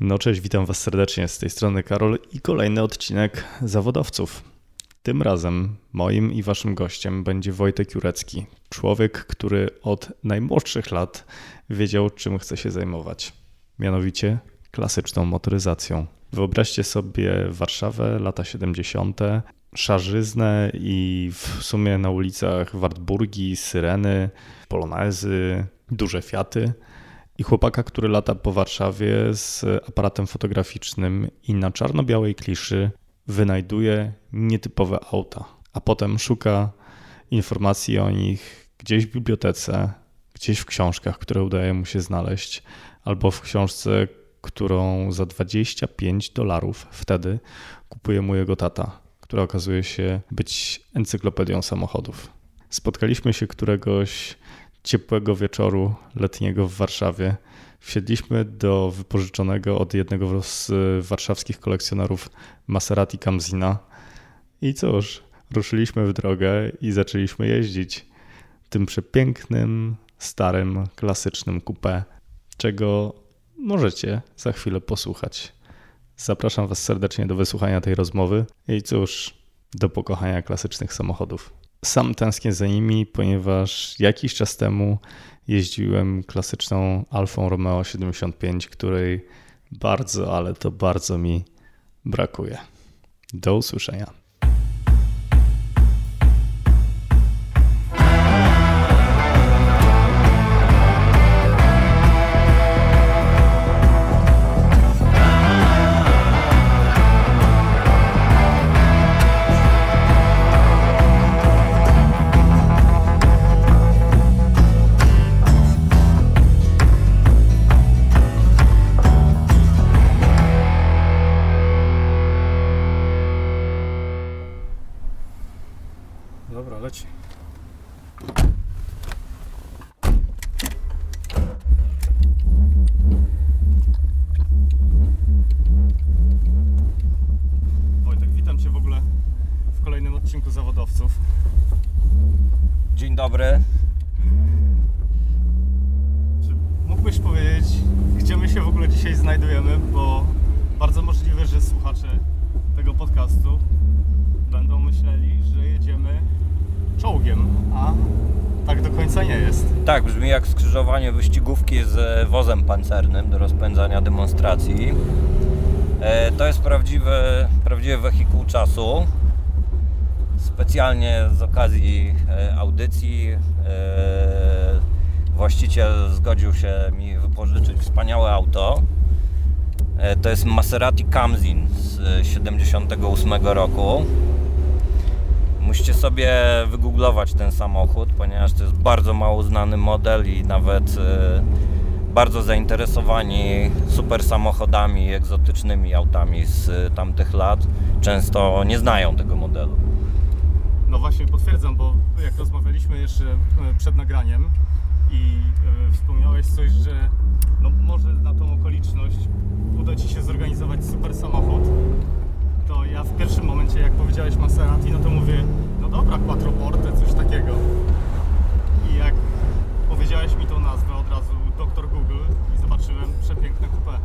No cześć, witam Was serdecznie z tej strony Karol i kolejny odcinek Zawodowców. Tym razem moim i Waszym gościem będzie Wojtek Jurecki, człowiek, który od najmłodszych lat wiedział, czym chce się zajmować. Mianowicie klasyczną motoryzacją. Wyobraźcie sobie Warszawę, lata 70., szarzyznę i w sumie na ulicach Wartburgi, Syreny, Polonezy, duże Fiaty i chłopaka, który lata po Warszawie z aparatem fotograficznym i na czarno-białej kliszy wynajduje nietypowe auta, a potem szuka informacji o nich gdzieś w bibliotece, gdzieś w książkach, które udaje mu się znaleźć, albo w książce, którą za 25 dolarów wtedy kupuje mu jego tata, która okazuje się być encyklopedią samochodów. Spotkaliśmy się któregoś ciepłego wieczoru letniego w Warszawie. Wsiedliśmy do wypożyczonego od jednego z warszawskich kolekcjonerów Maserati Camzina i cóż, ruszyliśmy w drogę i zaczęliśmy jeździć tym przepięknym, starym, klasycznym coupé, czego możecie za chwilę posłuchać. Zapraszam Was serdecznie do wysłuchania tej rozmowy i cóż, do pokochania klasycznych samochodów. Sam tęsknię za nimi, ponieważ jakiś czas temu jeździłem klasyczną Alfą Romeo 75, której bardzo, ale to bardzo mi brakuje. Do usłyszenia. Specjalnie z okazji e, audycji e, właściciel zgodził się mi wypożyczyć wspaniałe auto. To jest Maserati Camzin z 78 roku. Musicie sobie wygooglować ten samochód, ponieważ to jest bardzo mało znany model i nawet bardzo zainteresowani super samochodami, egzotycznymi autami z tamtych lat, często nie znają tego modelu. No właśnie potwierdzam, bo jak rozmawialiśmy jeszcze e, przed nagraniem i e, wspomniałeś coś, że no może na tą okoliczność uda Ci się zorganizować super samochód, to ja w pierwszym momencie jak powiedziałeś Maserati, no to mówię, no dobra, Quattroporte, coś takiego. I jak powiedziałeś mi tą nazwę od razu doktor Google i zobaczyłem przepiękne coupé.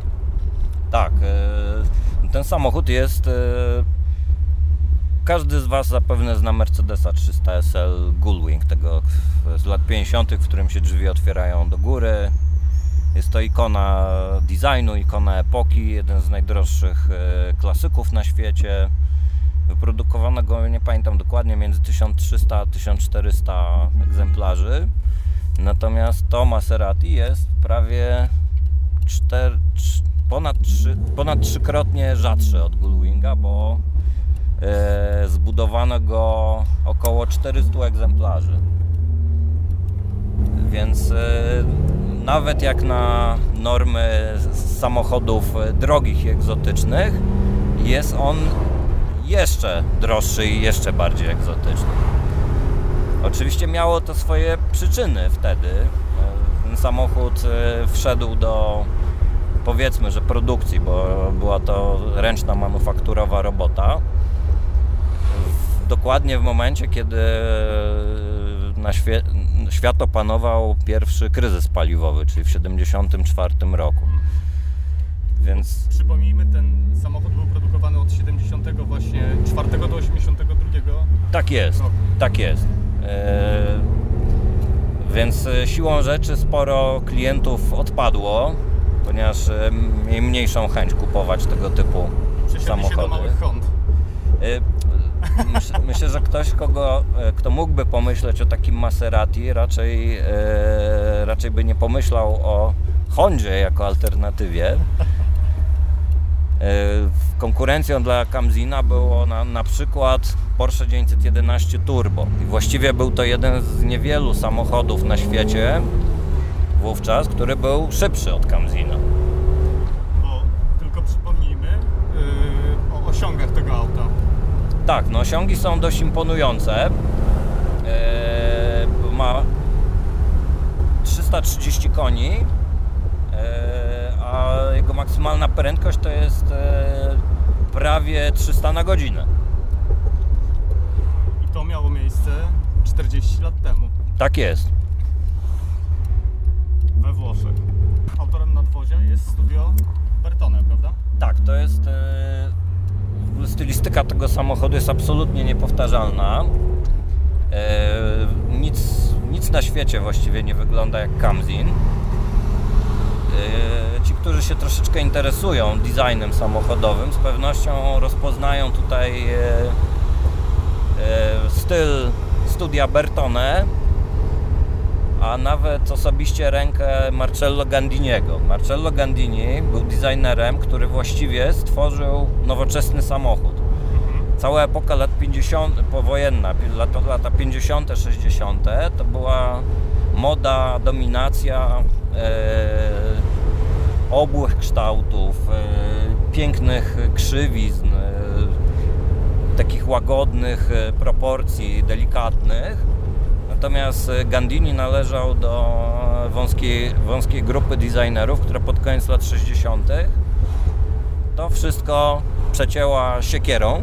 Tak, e, ten samochód jest. Każdy z Was zapewne zna Mercedesa 300 SL Gullwing, tego z lat 50., w którym się drzwi otwierają do góry. Jest to ikona designu, ikona epoki, jeden z najdroższych e, klasyków na świecie. Wyprodukowano go, nie pamiętam dokładnie, między 1300 a 1400 egzemplarzy. Natomiast to Maserati jest prawie 4, ponad, 3, ponad trzykrotnie rzadsze od Gullwinga, bo zbudowano go około 400 egzemplarzy. Więc e, nawet jak na normy samochodów drogich i egzotycznych, jest on jeszcze droższy i jeszcze bardziej egzotyczny. Oczywiście miało to swoje przyczyny wtedy. Ten samochód e, wszedł do powiedzmy, że produkcji, bo była to ręczna manufakturowa robota. Dokładnie w momencie, kiedy na świe świat opanował pierwszy kryzys paliwowy, czyli w 1974 roku. Więc... Przypomnijmy, ten samochód był produkowany od 70 właśnie 4 do 82 tak jest, roku. tak jest. E, więc e, siłą rzeczy sporo klientów odpadło, ponieważ e, mieli mniejszą chęć kupować tego typu Przesiedli się do samochody. małych Hond. Myślę, myślę, że ktoś, kogo, e, kto mógłby pomyśleć o takim Maserati, raczej, e, raczej by nie pomyślał o Hondzie jako alternatywie. E, konkurencją dla Kamzina było na, na przykład Porsche 911 Turbo. I właściwie był to jeden z niewielu samochodów na świecie wówczas, który był szybszy od Kamzina. Bo tylko przypomnijmy yy, o osiągach tego auta. Tak, no osiągi są dość imponujące. Eee, ma 330 koni, eee, a jego maksymalna prędkość to jest eee, prawie 300 na godzinę. I to miało miejsce 40 lat temu Tak jest. we Włoszech. Autorem nadwozia jest studio Bertone, prawda? Tak, to jest. Stylistyka tego samochodu jest absolutnie niepowtarzalna. E, nic, nic na świecie właściwie nie wygląda jak Kamzin. E, ci, którzy się troszeczkę interesują designem samochodowym, z pewnością rozpoznają tutaj e, styl studia Bertone, a nawet osobiście rękę Marcello Gandiniego. Marcello Gandini był designerem, który właściwie stworzył nowoczesny samochód. Cała epoka lat 50, powojenna, lata, lata 50., 60. to była moda, dominacja e, obłych kształtów, e, pięknych krzywizn, e, takich łagodnych e, proporcji, delikatnych. Natomiast e, Gandini należał do wąskiej, wąskiej grupy designerów, która pod koniec lat 60. to wszystko przecięła siekierą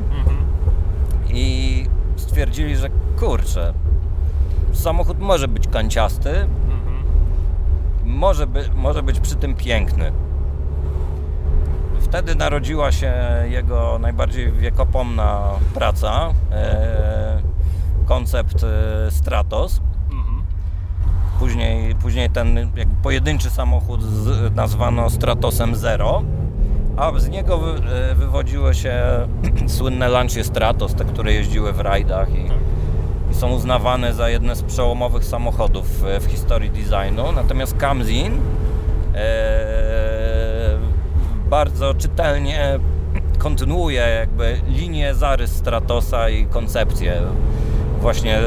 i stwierdzili, że kurczę, samochód może być kanciasty, może, by, może być przy tym piękny. Wtedy narodziła się jego najbardziej wiekopomna praca, e, koncept e, Stratos. Później, później ten pojedynczy samochód z, nazwano Stratosem Zero, a z niego wy, e, wywodziły się słynne Lancia Stratos, te, które jeździły w rajdach i, i są uznawane za jedne z przełomowych samochodów e, w historii designu. Natomiast Kamzin e, bardzo czytelnie kontynuuje jakby linię zarys Stratosa i koncepcję właśnie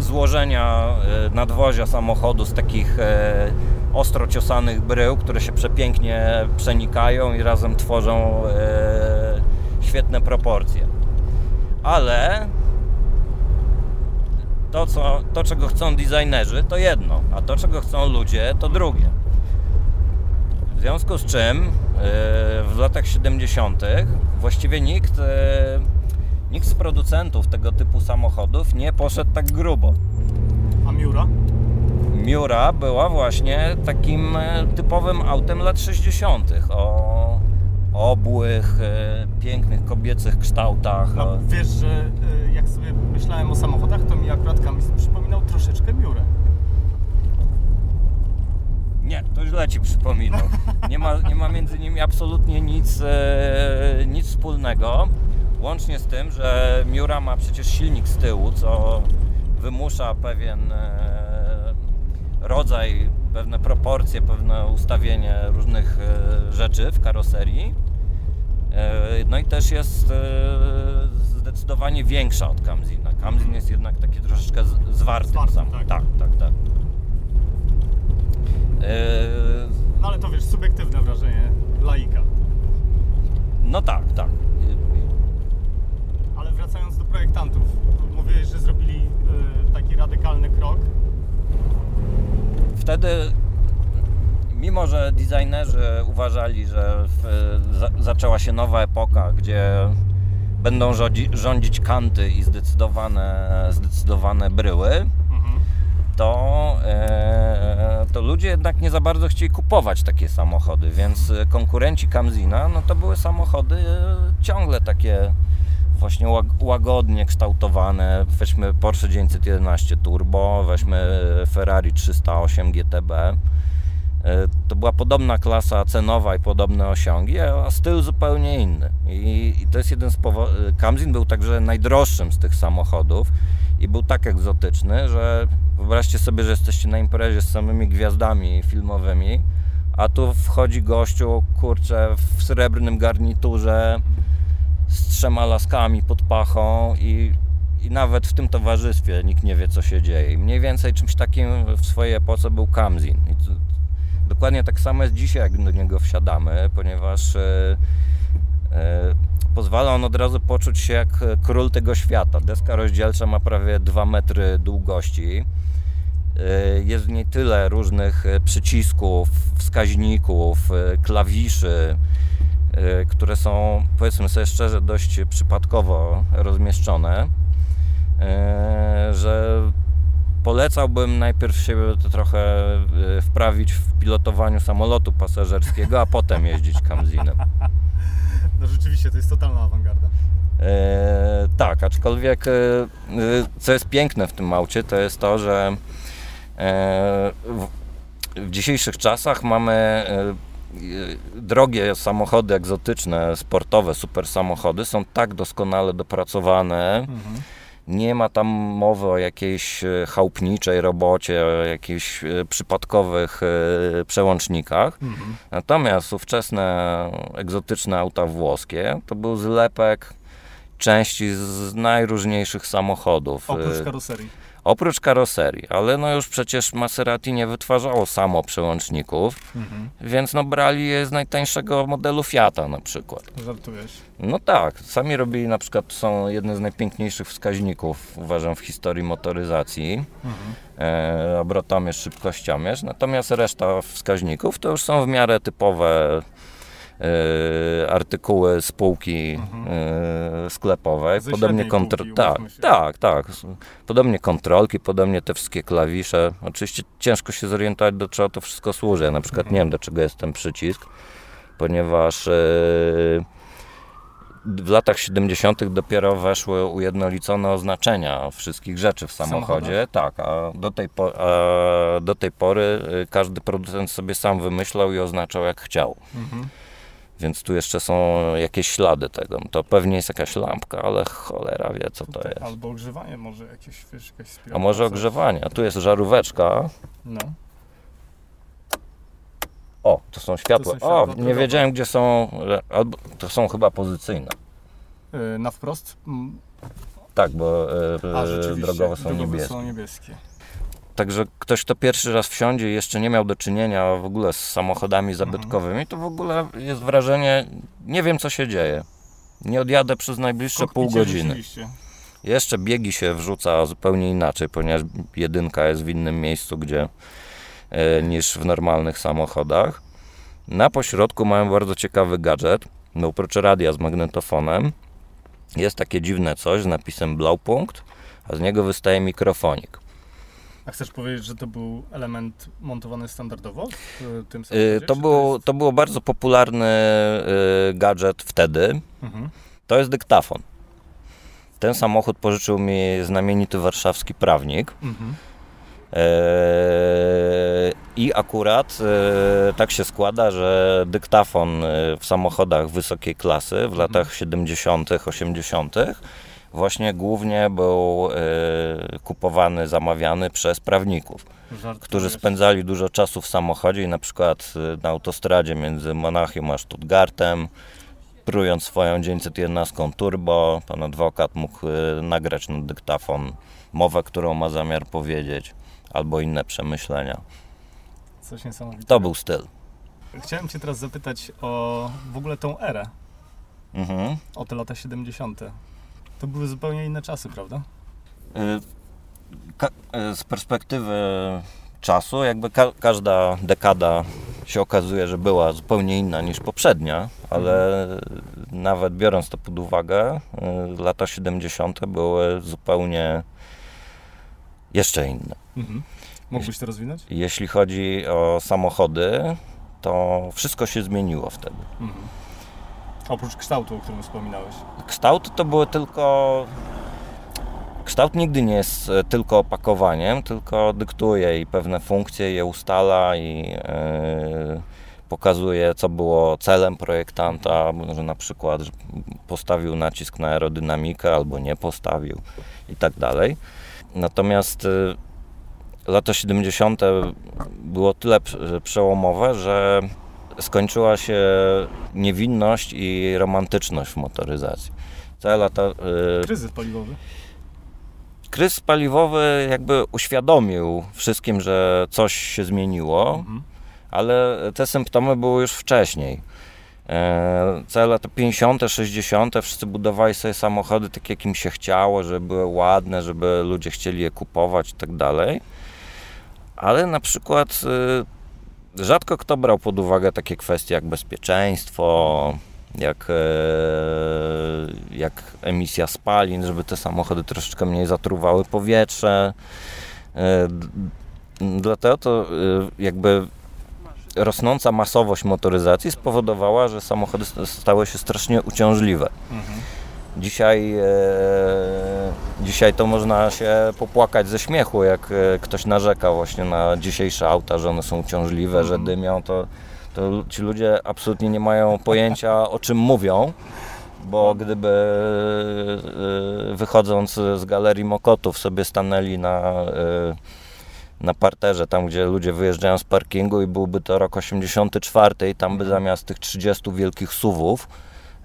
złożenia e, nadwozia samochodu z takich e, ostro ciosanych brył, które się przepięknie przenikają i razem tworzą e, świetne proporcje. Ale to, co, to, czego chcą designerzy, to jedno, a to, czego chcą ludzie, to drugie. W związku z czym w latach 70. właściwie nikt, nikt z producentów tego typu samochodów nie poszedł tak grubo. A Miura? Miura była właśnie takim e, typowym autem lat 60. o obłych, e, pięknych kobiecych kształtach. A wiesz, że y, jak sobie myślałem o samochodach, to mi akurat Kamil przypominał troszeczkę Miurę. Nie, to źle ci przypominam. Nie ma, nie ma między nimi absolutnie nic, e, nic wspólnego. Łącznie z tym, że Miura ma przecież silnik z tyłu, co wymusza pewien e, rodzaj, pewne proporcje, pewne ustawienie różnych e, rzeczy w karoserii. E, no i też jest zdecydowanie większa od Kamzina. Kamzin jest jednak taki troszeczkę Zwarty, sam. tak. tak, tak. tak. No ale to wiesz, subiektywne wrażenie laika. No tak, tak. Wracając do projektantów, mówiłeś, że zrobili y, taki radykalny krok. Wtedy, mimo że designerzy uważali, że w, za, zaczęła się nowa epoka, gdzie będą rządzi, rządzić kanty i zdecydowane, zdecydowane bryły, Mhm. to, e, to ludzie jednak nie za bardzo chcieli kupować takie samochody, więc konkurenci Kamzina, no to były samochody e, ciągle takie właśnie łagodnie kształtowane. Weźmy Porsche 911 Turbo, weźmy Ferrari 308 GTB. E, to była podobna klasa cenowa i podobne osiągi, a styl zupełnie inny. I, i to jest jeden z powodów. Kamzin był także najdroższym z tych samochodów i był tak egzotyczny, że wyobraźcie sobie, że jesteście na imprezie z samymi gwiazdami filmowymi, a tu wchodzi gościu, kurczę, w srebrnym garniturze z trzema laskami pod pachą i, i nawet w tym towarzystwie nikt nie wie, co się dzieje. I mniej więcej czymś takim w swojej epoce był Kamzin. To, dokładnie tak samo jest dzisiaj, jak do niego wsiadamy, ponieważ e, e, pozwala on od razu poczuć się jak król tego świata. Deska rozdzielcza ma prawie 2 metry długości. E, jest w niej tyle różnych przycisków, wskaźników, klawiszy, które są, powiedzmy sobie szczerze, dość przypadkowo rozmieszczone, że polecałbym najpierw się trochę wprawić w pilotowaniu samolotu pasażerskiego, a potem jeździć kamzinem. No rzeczywiście, to jest totalna awangarda. E, tak, aczkolwiek co jest piękne w tym aucie, to jest to, że w, dzisiejszych czasach mamy drogie samochody egzotyczne, sportowe, super samochody są tak doskonale dopracowane, mhm nie ma tam mowy o jakiejś e, chałupniczej robocie, o jakichś e, przypadkowych przełącznikach. Mhm. Natomiast ówczesne egzotyczne auta włoskie to był zlepek części z najróżniejszych samochodów. Oprócz karoserii. Oprócz karoserii, ale no już przecież Maserati nie wytwarzało samo przełączników, mhm. więc no brali je z najtańszego modelu Fiata na przykład. Żartujesz? No tak, sami robili na przykład, są jedne z najpiękniejszych wskaźników, uważam, w historii motoryzacji, mhm. e, obrotomierz, szybkościomierz, natomiast reszta wskaźników to już są w miarę typowe artykuły spółki mhm. E, sklepowej, Ze podobnie kontro- tak, tak, tak, podobnie kontrolki, podobnie te wszystkie klawisze. Oczywiście ciężko się zorientować, do czego to wszystko służy. Ja na przykład mhm. nie wiem, do czego jest ten przycisk, ponieważ e, w latach 70. dopiero weszły ujednolicone oznaczenia wszystkich rzeczy w samochodzie. Tak, a do, tej po, a do tej pory każdy producent sobie sam wymyślał i oznaczał jak chciał. Mhm. Więc tu jeszcze są jakieś ślady tego. To pewnie jest jakaś lampka, ale cholera wie, co to jest. Albo ogrzewanie może jakieś, wiesz, jakaś A może ogrzewanie. A tu jest żaróweczka. No. O, to są światła. To są o, nie wiedziałem, gdzie są. Albo to są chyba pozycyjne. Yy, na wprost? Tak, bo yy, A, drogowe są niebieskie. są niebieskie. Także ktoś, kto pierwszy raz wsiądzie i jeszcze nie miał do czynienia w ogóle z samochodami zabytkowymi, to w ogóle jest wrażenie, nie wiem co się dzieje. Nie odjadę przez najbliższe pół godziny. Jeszcze biegi się wrzuca zupełnie inaczej, ponieważ jedynka jest w innym miejscu, gdzie e, niż w normalnych samochodach. Na pośrodku mają bardzo ciekawy gadżet. No, oprócz radia z magnetofonem jest takie dziwne coś z napisem Blaupunkt, a z niego wystaje mikrofonik. A chcesz powiedzieć, że to był element montowany standardowo w y, tym samochodzie? To, było, to, było bardzo popularny y, gadżet wtedy. Mhm. To jest dyktafon. Ten samochód pożyczył mi znamienity warszawski prawnik. Mhm. E, I akurat e, tak się składa, że dyktafon e, w samochodach wysokiej klasy w mhm. latach 70., 80 właśnie głównie był y, kupowany, zamawiany przez prawników, którzy spędzali dużo czasu w samochodzie i na przykład y, na autostradzie między Monachium a Stuttgartem, prując swoją 911 turbo, pan adwokat mógł y, nagrać na dyktafon mowę, którą ma zamiar powiedzieć, albo inne przemyślenia. Coś niesamowitego. To był styl. Chciałem Cię teraz zapytać o w ogóle tą erę. Mhm. O te lata 70. To były zupełnie inne czasy, prawda? Y, y, z perspektywy czasu, jakby ka każda dekada się okazuje, że była zupełnie inna niż poprzednia, ale mhm. nawet biorąc to pod uwagę, y, lata 70. były zupełnie jeszcze inne. Mhm. Mógłbyś to rozwinąć? Jeśli chodzi o samochody, to wszystko się zmieniło wtedy. Mhm. Oprócz kształtu, o którym wspominałeś. Kształt to były tylko. Kształt nigdy nie jest e, tylko opakowaniem, tylko dyktuje i pewne funkcje je ustala i yy, pokazuje, co było celem projektanta, że na przykład postawił nacisk na aerodynamikę albo nie postawił i tak dalej. Natomiast yy, lata 70. było tyle przełomowe, że skończyła się niewinność i romantyczność w motoryzacji. Całe lata... Y, kryzys paliwowy. Kryzys paliwowy jakby uświadomił wszystkim, że coś się zmieniło, mhm. ale te symptomy były już wcześniej. E, całe lata 50., 60. wszyscy budowali sobie samochody tak, jak im się chciało, żeby były ładne, żeby ludzie chcieli je kupować i tak dalej. Ale na przykład y, rzadko kto brał pod uwagę takie kwestie jak bezpieczeństwo, jak, e, jak emisja spalin, żeby te samochody troszeczkę mniej zatruwały powietrze. E, dlatego to e, jakby rosnąca masowość motoryzacji spowodowała, że samochody stały się strasznie uciążliwe. Mhm. Dzisiaj, e, dzisiaj to można się popłakać ze śmiechu, jak e, ktoś narzeka właśnie na dzisiejsze auta, że one są uciążliwe, że mhm. dymią, to, to ci ludzie absolutnie nie mają pojęcia o czym mówią, bo gdyby e, wychodząc z galerii Mokotów sobie stanęli na, na parterze, tam gdzie ludzie wyjeżdżają z parkingu i byłby to rok 84 i tam by mhm. zamiast tych 30 wielkich suwów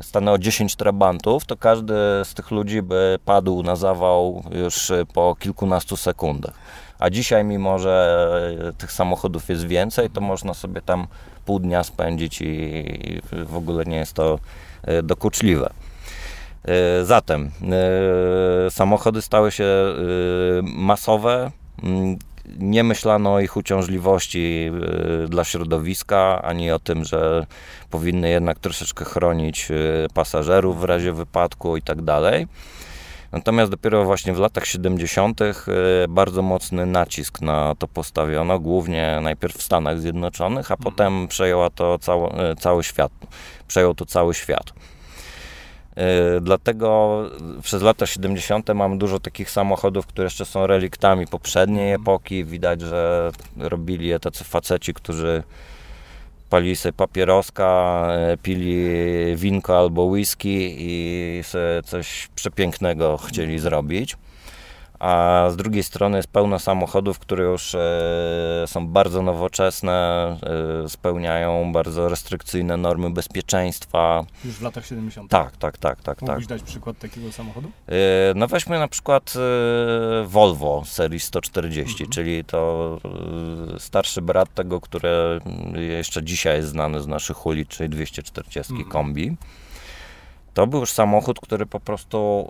stanęło 10 trabantów, to każdy z tych ludzi by padł na zawał już po kilkunastu sekundach. A dzisiaj, mimo że tych samochodów jest więcej, to można sobie tam pół dnia spędzić i w ogóle nie jest to e, dokuczliwe. E, zatem e, samochody stały się masowe, mm, nie myślano o ich uciążliwości y, dla środowiska, ani o tym, że powinny jednak troszeczkę chronić y, pasażerów w razie wypadku i tak dalej. Natomiast dopiero właśnie w latach 70. Y, bardzo mocny nacisk na to postawiono, głównie najpierw w Stanach Zjednoczonych, a mhm. potem przejęła to cało, cały świat. Przejął to cały świat. E, dlatego przez lata 70. mam dużo takich samochodów, które jeszcze są reliktami poprzedniej mhm. epoki. Widać, że robili je tacy faceci, którzy palili sobie papieroska, e, pili winko albo whisky i sobie coś przepięknego chcieli zrobić a z drugiej strony jest pełno samochodów, które już e, są bardzo nowoczesne, e, spełniają bardzo restrykcyjne normy bezpieczeństwa. Już w latach 70. Tak, tak, tak, tak. Mógłbyś tak. dać przykład takiego samochodu? E, no weźmy na przykład Volvo serii 140, mhm. czyli to starszy brat tego, które jeszcze dzisiaj jest znany z naszych ulic, czyli 240 mhm. kombi. To był już samochód, który po prostu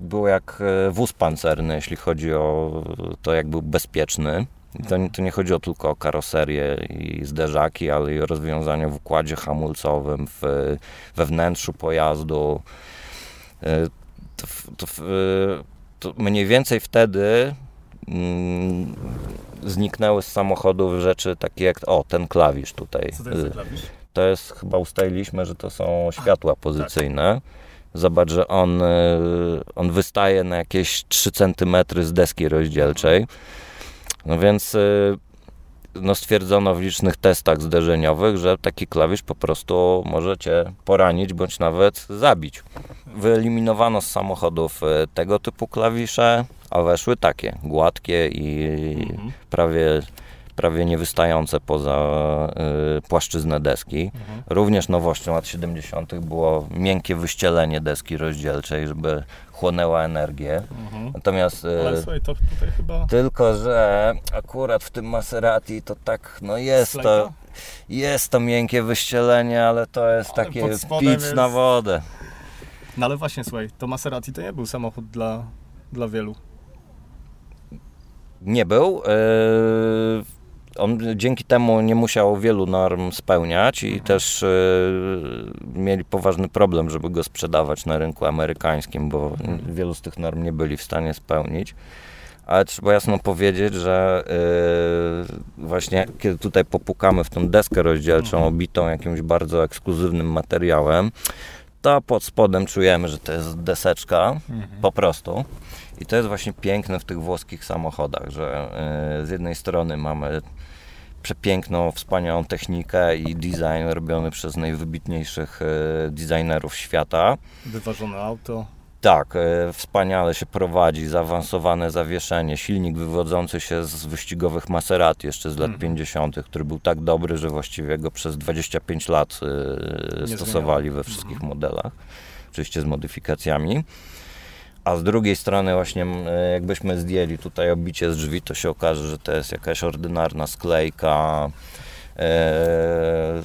był jak e, wóz pancerny, jeśli chodzi o to, jak był bezpieczny. To, to nie chodziło tylko o karoserię i zderzaki, ale i o rozwiązania w układzie hamulcowym, w, we wnętrzu pojazdu. E, to, to, to mniej więcej wtedy mm, zniknęły z samochodów rzeczy takie jak, o, ten klawisz tutaj. Co to jest klawisz? To jest, chyba ustaliliśmy, że to są światła tak. pozycyjne. Tak. Zobacz, że on, e, on wystaje na jakieś 3 cm z deski rozdzielczej. No więc e, no stwierdzono w licznych testach zderzeniowych, że taki klawisz po prostu może cię poranić bądź nawet zabić. Wyeliminowano z samochodów e, tego typu klawisze, a weszły takie, gładkie i mhm. prawie prawie niewystające poza y, płaszczyznę deski. Mhm. Również nowością lat 70. było miękkie wyścielenie deski rozdzielczej, żeby chłonęła energię. Mhm. Natomiast y, Ale słuchaj, to tutaj chyba... tylko, że akurat w tym Maserati to tak, no jest to jest to miękkie wyścielenie, ale to jest ale takie pic jest... na wodę. No ale właśnie, słuchaj, to Maserati to nie był samochód dla, dla wielu. Nie był. Yy, on dzięki temu nie musiał wielu norm spełniać i mhm. też y, mieli poważny problem, żeby go sprzedawać na rynku amerykańskim, bo mhm. wielu z tych norm nie byli w stanie spełnić. ale trzeba jasno powiedzieć, że yy, właśnie kiedy tutaj popukamy w tą deskę rozdzielczą Mhm. obitą jakimś bardzo ekskluzywnym materiałem, to pod spodem czujemy, że to jest deseczka po prostu. I to jest właśnie piękne w tych włoskich samochodach, że yy, z jednej strony mamy przepiękną, wspaniałą technikę i design robiony przez najwybitniejszych yy, designerów świata. Wyważone auto. Tak, e, wspaniale się prowadzi, zaawansowane zawieszenie, silnik wywodzący się z wyścigowych Maserati jeszcze z lat Mhm. 50., który był tak dobry, że właściwie go przez 25 lat e, stosowali we wszystkich modelach, oczywiście z modyfikacjami. A z drugiej strony właśnie e, jakbyśmy zdjęli tutaj obicie z drzwi, to się okaże, że to jest jakaś ordynarna sklejka. E,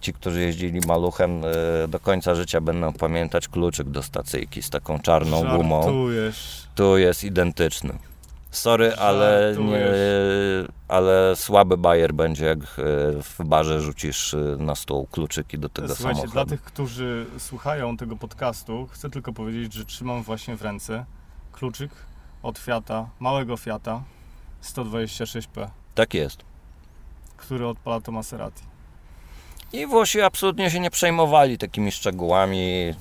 ci, którzy jeździli maluchem e, do końca życia będą pamiętać kluczyk do stacyjki z taką czarną gumą. Żartujesz. Tu jest identyczny. Sorry, ale, nie, ale słaby bajer będzie, jak e, w barze rzucisz e, na stół kluczyki do tego Słuchajcie, samochodu. dla tych, którzy słuchają tego podcastu, chcę tylko powiedzieć, że trzymam właśnie w ręce kluczyk od Fiata, małego Fiata 126P, Tak jest. który odpala to Maserati. I Włosi absolutnie się nie przejmowali takimi szczegółami.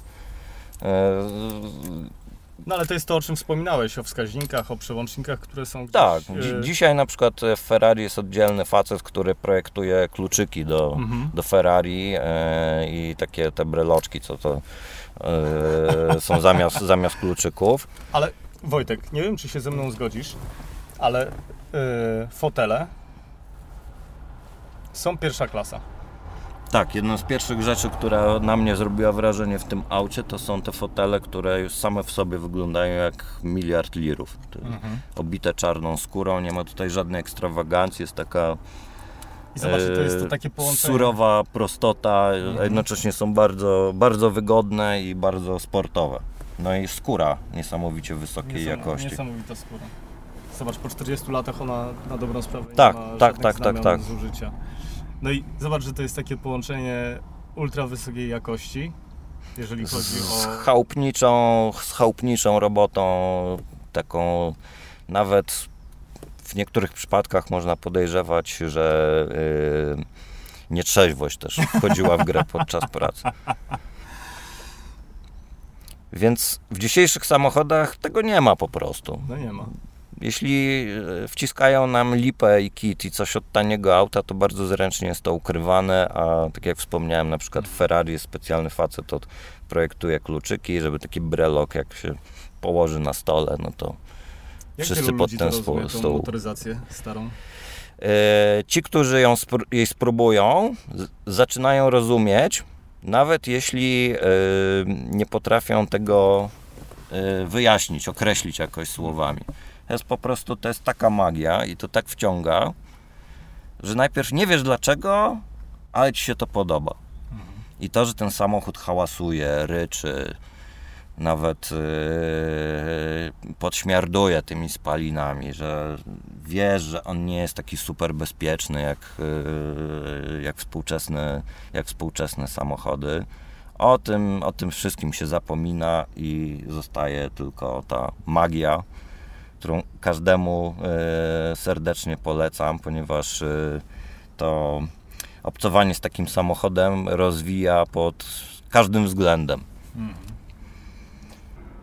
E, No ale to jest to, o czym wspominałeś, o wskaźnikach, o przełącznikach, które są gdzieś... Tak, e, dzi- dzisiaj na przykład w Ferrari jest oddzielny facet, który projektuje kluczyki do, Mhm. do Ferrari e, i takie te breloczki, co to e, są zamiast, zamiast kluczyków. Ale Wojtek, nie wiem, czy się ze mną zgodzisz, ale e, fotele są pierwsza klasa. Tak, jedną z pierwszych rzeczy, która na mnie zrobiła wrażenie w tym aucie, to są te fotele, które już same w sobie wyglądają jak miliard lirów. To Obite czarną skórą, nie ma tutaj żadnej ekstrawagancji, jest taka I zobaczcie, to jest to e, takie połączenie. surowa prostota, a Mhm. jednocześnie są bardzo, bardzo wygodne i bardzo sportowe. No i skóra niesamowicie wysokiej Niesam- jakości. Niesamowita skóra. Zobacz, po 40 latach ona na dobrą sprawę Tak, nie ma tak, żadnych tak, tak, znamion tak. No i zobacz, że to jest takie połączenie ultra wysokiej jakości, jeżeli chodzi z o... chałupniczą, z chałupniczą robotą, taką nawet w niektórych przypadkach można podejrzewać, że yy, nietrzeźwość też wchodziła w grę podczas pracy. Więc w dzisiejszych samochodach tego nie ma po prostu. No nie ma. Jeśli e, wciskają nam lipę i kit i coś od taniego auta, to bardzo zręcznie jest to ukrywane, a tak jak wspomniałem, na przykład w Ferrari jest specjalny facet, od projektuje kluczyki, żeby taki brelok jak się położy na stole, no to Jak Wszyscy pod ten stół- tą motoryzację starą? e, ci, którzy ją spró- jej spróbują, zaczynają rozumieć, nawet jeśli e, nie potrafią tego e, wyjaśnić, określić jakoś słowami. Jest po prostu, to jest taka magia i to tak wciąga, że najpierw nie wiesz dlaczego, ale ci się to podoba. I to, że ten samochód hałasuje, ryczy, nawet yy, podśmiarduje tymi spalinami, że wiesz, że on nie jest taki super bezpieczny jak, yy, jak, współczesne, jak współczesne samochody. O tym, o tym wszystkim się zapomina i zostaje tylko ta magia, którą każdemu yy, serdecznie polecam, ponieważ yy, to obcowanie z takim samochodem rozwija pod każdym względem.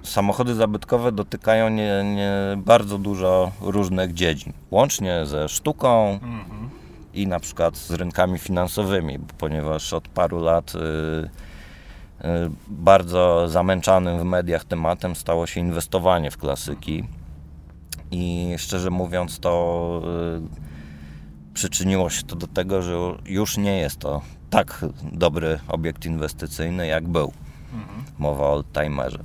Samochody zabytkowe dotykają nie, nie bardzo dużo różnych dziedzin, łącznie ze sztuką Mhm. i na przykład z rynkami finansowymi, ponieważ od paru lat y, y, bardzo zamęczanym w mediach tematem stało się inwestowanie w klasyki i szczerze mówiąc to y, przyczyniło się to do tego, że już nie jest to tak dobry obiekt inwestycyjny jak był. Mhm. Mowa o oldtimerze.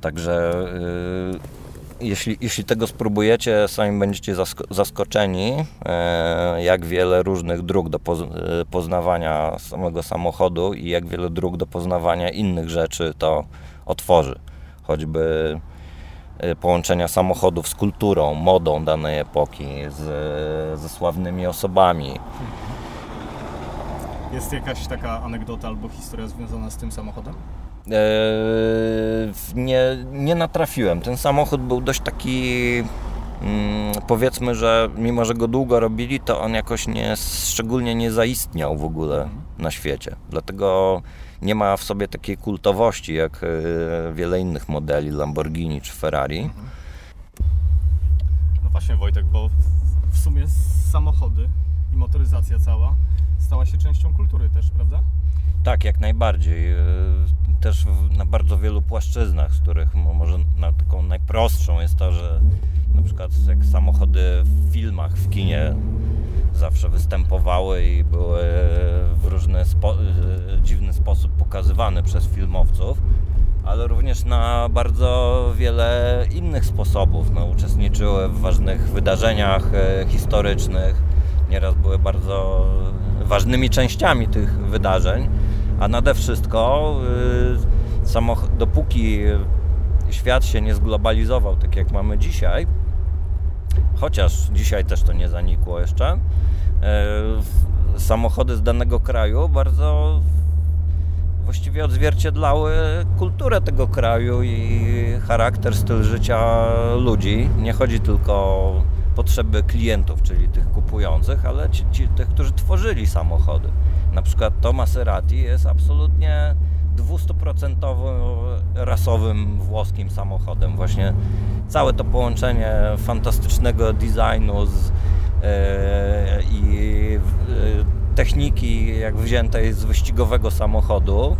Także y, jeśli, jeśli tego spróbujecie, sami będziecie zasko- zaskoczeni, e, jak wiele różnych dróg do poz- poznawania samego samochodu i jak wiele dróg do poznawania innych rzeczy to otworzy. Choćby połączenia samochodów z kulturą, modą danej epoki, z, ze sławnymi osobami. Jest jakaś taka anegdota albo historia związana z tym samochodem? nie, nie natrafiłem. Ten samochód był dość taki mm, powiedzmy, że mimo, że go długo robili, to on jakoś nie, szczególnie nie zaistniał w ogóle na świecie. Dlatego nie ma w sobie takiej kultowości jak wiele innych modeli Lamborghini czy Ferrari. No właśnie Wojtek, bo w sumie samochody i motoryzacja cała stała się częścią kultury też, prawda? Tak, jak najbardziej. E, też na bardzo wielu płaszczyznach, z których może na taką najprostszą jest to, że na przykład jak samochody w filmach, w kinie zawsze występowały i były w różny spo, e, dziwny sposób pokazywane przez filmowców, ale również na bardzo wiele innych sposobów. No, uczestniczyły w ważnych wydarzeniach e, historycznych, nieraz były bardzo ważnymi częściami tych wydarzeń, a nade wszystko y, dopóki świat się nie zglobalizował tak jak mamy dzisiaj, chociaż dzisiaj też to nie zanikło jeszcze, y, samochody z danego kraju bardzo właściwie odzwierciedlały kulturę tego kraju i charakter, styl życia ludzi. Nie chodzi tylko o potrzeby klientów, czyli tych kupujących, ale ci, ci, tych, którzy tworzyli samochody. Na przykład to Maserati jest absolutnie 200% rasowym włoskim samochodem. Właśnie całe to połączenie fantastycznego designu z, e, i e, techniki jak wziętej z wyścigowego samochodu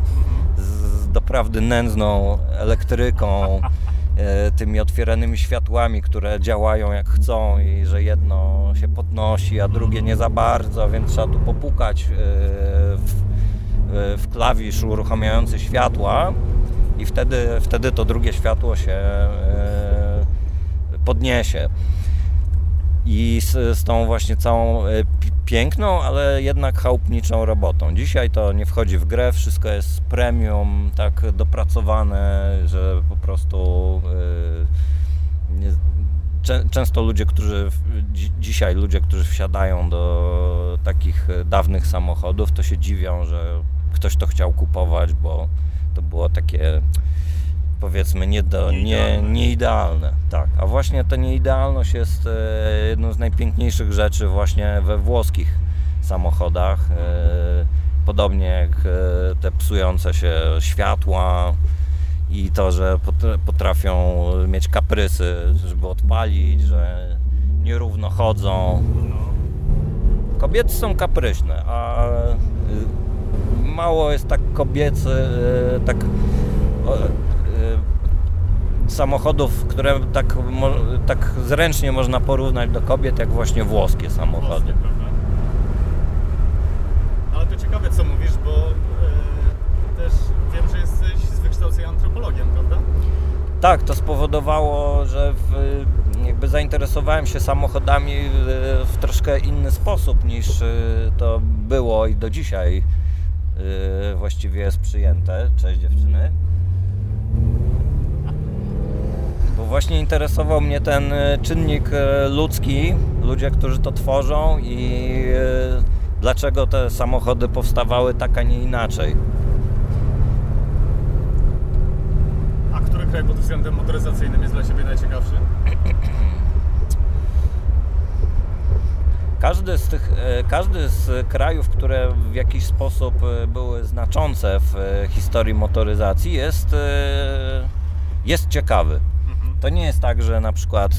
z doprawdy nędzną elektryką E, tymi otwieranymi światłami, które działają jak chcą i że jedno się podnosi, a drugie nie za bardzo, więc trzeba tu popukać w, w klawisz uruchamiający światła i wtedy, wtedy to drugie światło się podniesie. I z, z tą właśnie całą piękną, ale jednak chałupniczą robotą. Dzisiaj to nie wchodzi w grę, wszystko jest premium, tak dopracowane, że po prostu yy, często ludzie, którzy dzisiaj ludzie, którzy wsiadają do takich dawnych samochodów, to się dziwią, że ktoś to chciał kupować, bo to było takie powiedzmy nie do, nie, nieidealne. Tak, a właśnie ta nieidealność jest e, jedną z najpiękniejszych rzeczy właśnie we włoskich samochodach. E, podobnie jak e, te psujące się światła i to, że potrafią mieć kaprysy, żeby odpalić, że nierówno chodzą. Kobiety są kapryśne, a mało jest tak kobiecy, tak samochodów, które tak, tak zręcznie można porównać do kobiet, jak właśnie włoskie samochody. Ale to ciekawe co mówisz, bo yy, też wiem, że jesteś z wykształcenia antropologiem, prawda? Tak, to spowodowało, że w, jakby zainteresowałem się samochodami w, troszkę inny sposób niż e, to było i do dzisiaj właściwie jest przyjęte. Cześć dziewczyny. właśnie interesował mnie ten e, czynnik e, ludzki, ludzie, którzy to tworzą i dlaczego te samochody powstawały tak, a nie inaczej. A który kraj pod względem motoryzacyjnym jest dla Ciebie najciekawszy? Każdy z, tych, każdy z krajów, które w jakiś sposób były znaczące w historii motoryzacji jest, jest ciekawy. To nie jest tak, że na przykład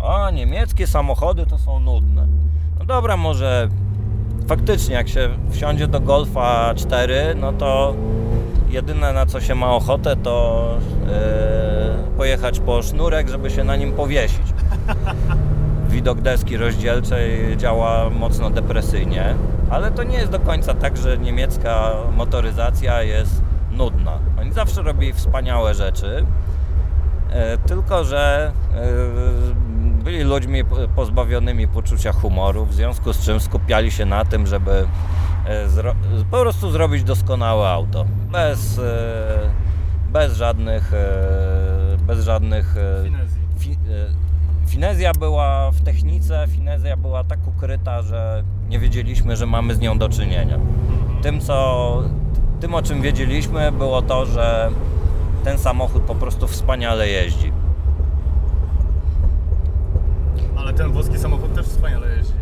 o, niemieckie samochody to są nudne. No dobra, może faktycznie jak się wsiądzie do Golfa 4, no to jedyne na co się ma ochotę to yy, pojechać po sznurek, żeby się na nim powiesić. Widok deski rozdzielczej działa mocno depresyjnie, ale to nie jest do końca tak, że niemiecka motoryzacja jest nudna. Oni zawsze robili wspaniałe rzeczy, E, tylko że e, byli ludźmi pozbawionymi poczucia humoru, w związku z czym skupiali się na tym, żeby e, po prostu zrobić doskonałe auto. Bez, bez żadnych bez żadnych finezja była w technice, finezja była tak ukryta, że nie wiedzieliśmy, że mamy z nią do czynienia. Tym co Tym, o czym wiedzieliśmy, było to, że ten samochód po prostu wspaniale jeździ. Ale ten włoski samochód też wspaniale jeździ.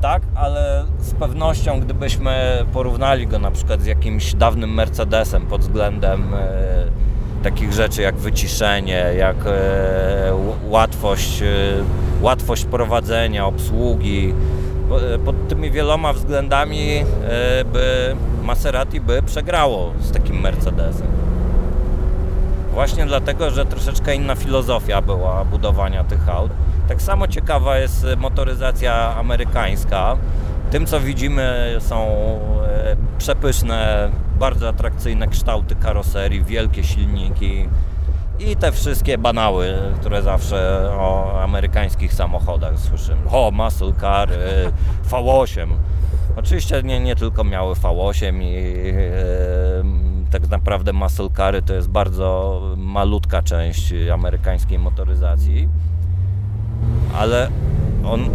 Tak, ale z pewnością, gdybyśmy porównali go na przykład z jakimś dawnym Mercedesem pod względem e, takich rzeczy jak wyciszenie, jak e, łatwość, e, łatwość prowadzenia, obsługi, e, pod tymi wieloma względami by Maserati by przegrało z takim Mercedesem. Właśnie dlatego, że troszeczkę inna filozofia była budowania tych aut. Tak samo ciekawa jest motoryzacja amerykańska. Tym, co widzimy, są przepyszne, bardzo atrakcyjne kształty karoserii, wielkie silniki i te wszystkie banały, które zawsze o amerykańskich samochodach słyszymy. O, muscle car, e, V8. Oczywiście nie, nie tylko miały V8 i e, tak naprawdę muscle cary to jest bardzo malutka część amerykańskiej motoryzacji ale on, y,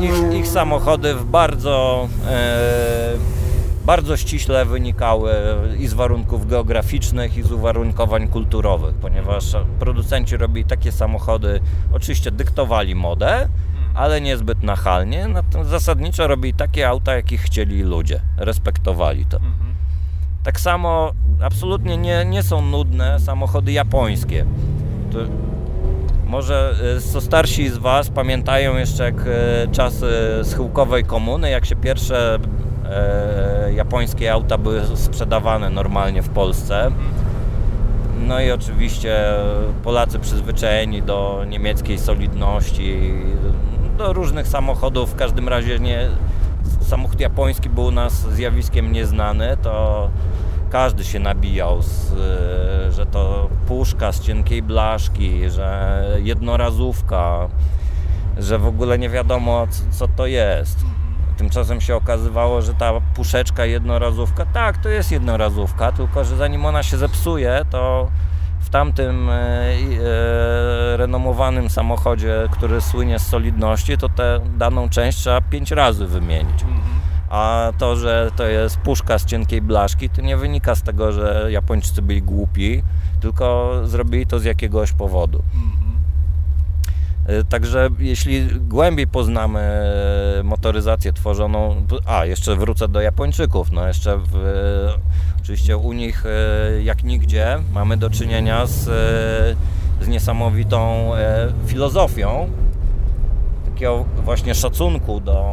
ich, ich, samochody w bardzo, y, bardzo ściśle wynikały i z warunków geograficznych, i z uwarunkowań kulturowych, ponieważ producenci robili takie samochody, oczywiście dyktowali modę, ale niezbyt nachalnie, zasadniczo robili takie auta, jakich chcieli ludzie, respektowali to. Tak samo absolutnie nie, nie są nudne samochody japońskie. To może e, co starsi z Was pamiętają jeszcze jak e, czasy schyłkowej komuny, jak się pierwsze japońskie auta były sprzedawane normalnie w Polsce. No i oczywiście Polacy przyzwyczajeni do niemieckiej solidności, do różnych samochodów, w każdym razie nie, samochód japoński był u nas zjawiskiem nieznany, to każdy się nabijał, z, e, że to puszka z cienkiej blaszki, że jednorazówka, że w ogóle nie wiadomo co to jest. Tymczasem się okazywało, że ta puszeczka jednorazówka, tak, to jest jednorazówka, tylko że zanim ona się zepsuje, to w tamtym e, e, renomowanym samochodzie, który słynie z solidności, to tę daną część trzeba pięć razy wymienić. Mhm. A to, że to jest puszka z cienkiej blaszki, to nie wynika z tego, że Japończycy byli głupi, tylko zrobili to z jakiegoś powodu. Mhm. Także jeśli głębiej poznamy motoryzację tworzoną, a jeszcze wrócę do Japończyków, no jeszcze w, oczywiście u nich e, jak nigdzie mamy do czynienia z, z niesamowitą e, filozofią takiego właśnie szacunku do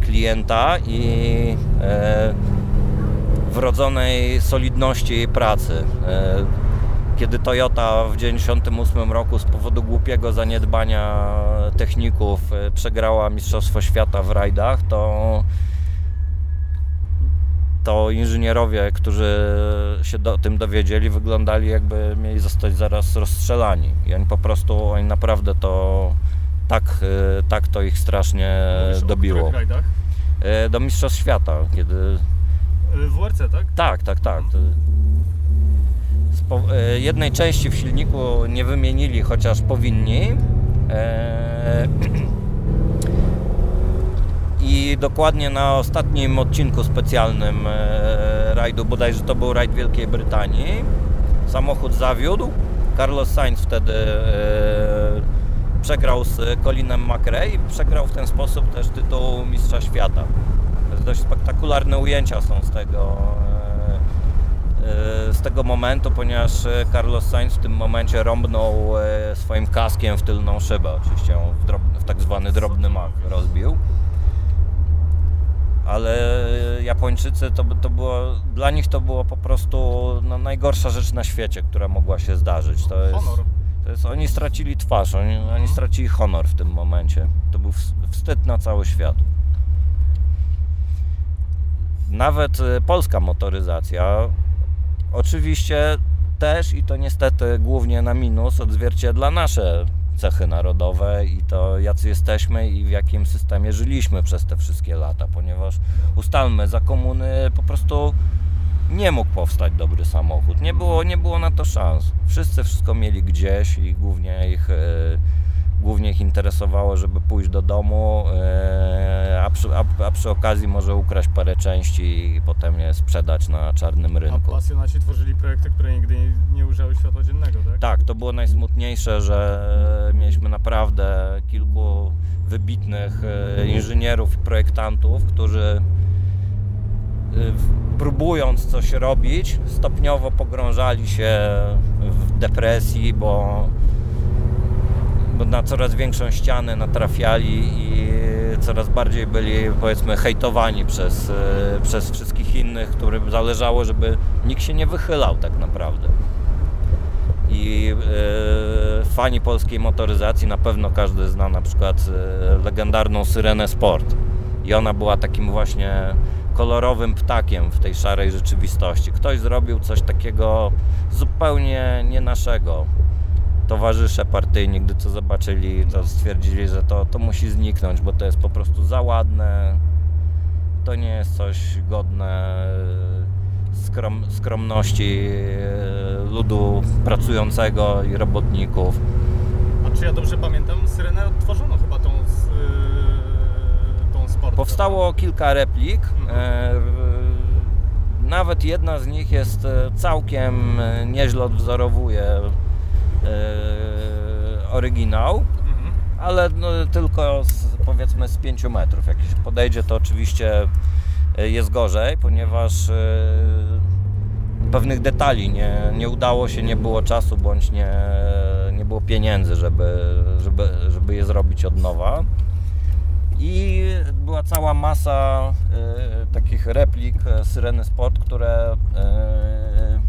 klienta i e, wrodzonej solidności pracy. Kiedy Toyota w 1998 roku z powodu głupiego zaniedbania techników e, przegrała Mistrzostwo Świata w rajdach, to to inżynierowie, którzy się o tym dowiedzieli, wyglądali jakby mieli zostać zaraz rozstrzelani. I oni po prostu, oni naprawdę to tak, tak to ich strasznie Mówisz dobiło. E, do Mistrzostw Świata, kiedy... W WRC, tak? Tak, tak, tak. E, jednej części w silniku nie wymienili, chociaż powinni. I dokładnie na ostatnim odcinku specjalnym rajdu, bodajże to był rajd Wielkiej Brytanii, samochód zawiódł. Carlos Sainz wtedy przegrał z Colinem McRae i przegrał w ten sposób też tytuł Mistrza Świata. Dość spektakularne ujęcia są z tego, e, e, tego momentu, ponieważ Carlos Sainz w tym momencie rąbnął e, swoim kaskiem w tylną szybę. Oczywiście ją w, w tak zwany drobny mak rozbił. Ale Japończycy to, to było, dla nich to było po prostu no, najgorsza rzecz na świecie, która mogła się zdarzyć. To jest. To jest, oni stracili twarz, oni, oni stracili honor w tym momencie. To był wstyd na cały świat. Nawet polska motoryzacja oczywiście też i to niestety głównie na minus odzwierciedla nasze cechy narodowe i to jacy jesteśmy i w jakim systemie żyliśmy przez te wszystkie lata, ponieważ ustalmy, za komuny po prostu nie mógł powstać dobry samochód. Nie było, nie było na to szans. Wszyscy wszystko mieli gdzieś i głównie ich e, głównie ich interesowało, żeby pójść do domu, e, a przy, a, a przy okazji może ukraść parę części i potem je sprzedać na czarnym A rynku. pasjonaci tworzyli projekty, które nigdy nie, ujrzały światła dziennego, tak? Tak, to było najsmutniejsze, że mieliśmy naprawdę kilku wybitnych e, inżynierów i projektantów, którzy e, próbując coś robić, stopniowo pogrążali się w depresji, bo, bo na coraz większą ścianę natrafiali i coraz bardziej byli powiedzmy hejtowani przez, e, przez wszystkich innych, którym zależało, żeby nikt się nie wychylał tak naprawdę. I e, fani polskiej motoryzacji na pewno każdy zna na przykład e, legendarną Syrenę Sport. I ona była takim właśnie kolorowym ptakiem w tej szarej rzeczywistości. Ktoś zrobił coś takiego zupełnie nie naszego. Towarzysze partyjni, gdy to zobaczyli, to stwierdzili, że to, to musi zniknąć, bo to jest po prostu za ładne. To nie jest coś godne e, skrom, skromności e, ludu pracującego i robotników. A czy ja dobrze pamiętam, Syrenę odtworzono chyba tą, yy, tą sport. Powstało kilka replik. Mhm. e, Nawet jedna z nich jest e, całkiem e, nieźle odwzorowuje e, oryginał, Mhm. ale no, tylko z, powiedzmy z 5 metrów. Jak się podejdzie, to oczywiście e, jest gorzej, ponieważ e, pewnych detali nie, nie udało się, nie było czasu bądź nie, nie było pieniędzy, żeby, żeby, żeby je zrobić od nowa. I była cała masa e, takich replik e, Syreny Sport, które, e,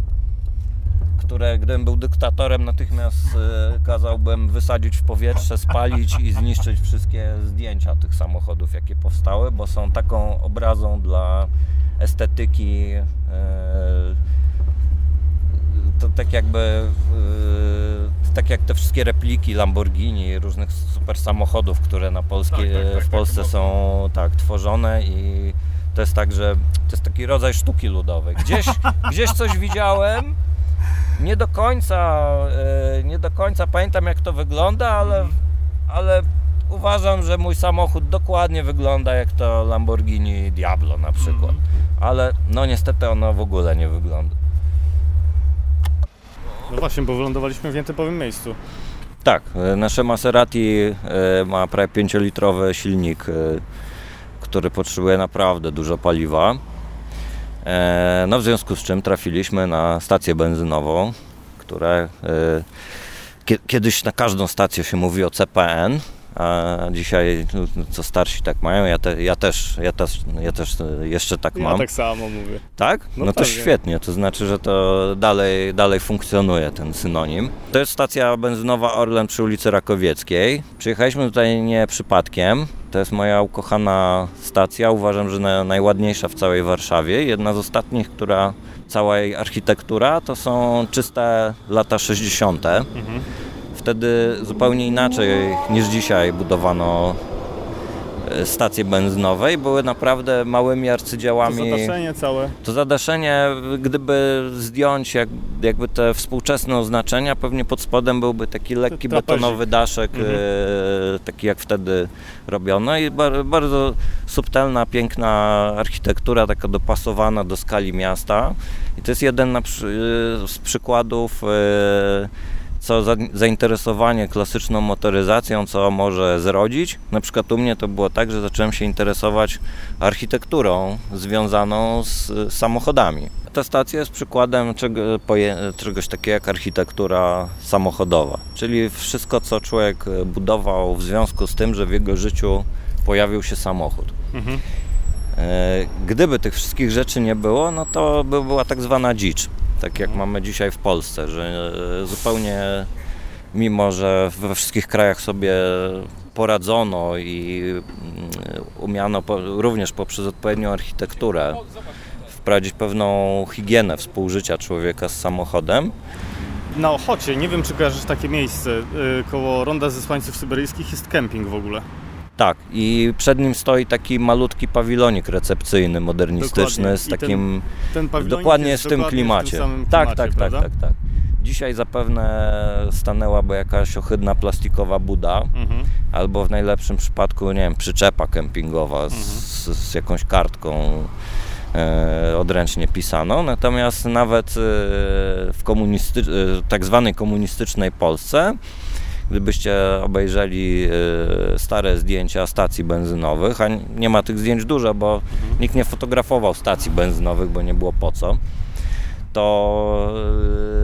które gdybym był dyktatorem natychmiast e, kazałbym wysadzić w powietrze, spalić i zniszczyć wszystkie zdjęcia tych samochodów, jakie powstały, bo są taką obrazą dla estetyki e, to tak jakby yy, tak jak te wszystkie repliki Lamborghini, różnych super samochodów, które na polskie, Tak, tak, tak, w tak, Polsce to są tak tworzone i to jest tak, że to jest taki rodzaj sztuki ludowej. Gdzieś, gdzieś coś widziałem, nie do końca yy, nie do końca pamiętam jak to wygląda, ale, ale uważam, że mój samochód dokładnie wygląda jak to Lamborghini Diablo na przykład. Mhm. Ale no niestety ono w ogóle nie wygląda. No właśnie, bo wylądowaliśmy w nietypowym miejscu. Tak, e, nasze Maserati e, ma prawie 5-litrowy silnik, e, który potrzebuje naprawdę dużo paliwa. E, No w związku z czym trafiliśmy na stację benzynową, która e, kie- kiedyś na każdą stację się mówi o CPN, a dzisiaj no, co starsi tak mają, ja, te, ja, też, ja, też, ja też e, jeszcze tak Ja mam. tak samo mówię. Tak? No No, to pewnie. świetnie, to znaczy, że to dalej, dalej funkcjonuje ten synonim. To jest stacja benzynowa Orlen przy ulicy Rakowieckiej. Przyjechaliśmy tutaj nie przypadkiem. To jest moja ukochana stacja. Uważam, że na, najładniejsza w całej Warszawie. Jedna z ostatnich, która cała jej architektura to są czyste lata 60. Mhm. Wtedy zupełnie inaczej niż dzisiaj budowano e, stacje benzynowe i były naprawdę małymi To arcydziełami. zadaszenie całe. To zadaszenie, gdyby zdjąć jak, jakby te współczesne oznaczenia, pewnie pod spodem byłby taki lekki betonowy daszek, Mhm. e, taki jak wtedy robiono i bar, bardzo subtelna, piękna architektura, taka dopasowana do skali miasta. I to jest jeden przy- z przykładów e, co za, zainteresowanie klasyczną motoryzacją, co może zrodzić. Na przykład u mnie to było tak, że zacząłem się interesować architekturą związaną z y, samochodami. Ta stacja jest przykładem czego, czegoś takiego jak architektura samochodowa, czyli wszystko, co człowiek y, budował w związku z tym, że w jego życiu pojawił się samochód. Mhm. E, Gdyby tych wszystkich rzeczy nie było, no to by była tak zwana dzicz, tak jak mamy dzisiaj w Polsce, że e, zupełnie mimo, że we wszystkich krajach sobie poradzono i mm, umiano po, również poprzez odpowiednią architekturę wprowadzić pewną higienę współżycia człowieka z samochodem, Na Ochocie, nie wiem czy kojarzysz takie miejsce, yy, koło Ronda Zesłańców Syberyjskich jest kemping w ogóle. Tak, i przed nim stoi taki malutki pawilonik recepcyjny, modernistyczny, Dokładnie. z ten takim Ten pawilonik dokładnie jest w tym dokładnie klimacie. Tak, klimacie, tak, tak, prawda? tak, tak. Dzisiaj zapewne stanęłaby jakaś ohydna plastikowa buda, mhm. albo w najlepszym przypadku, nie wiem, przyczepa kempingowa mhm. z, z, jakąś kartką e, odręcznie pisaną. Natomiast nawet e, w komunisty, e, tak zwanej komunistycznej Polsce gdybyście obejrzeli y, stare zdjęcia stacji benzynowych, a nie ma tych zdjęć dużo, bo mhm. nikt nie fotografował stacji benzynowych, bo nie było po co, to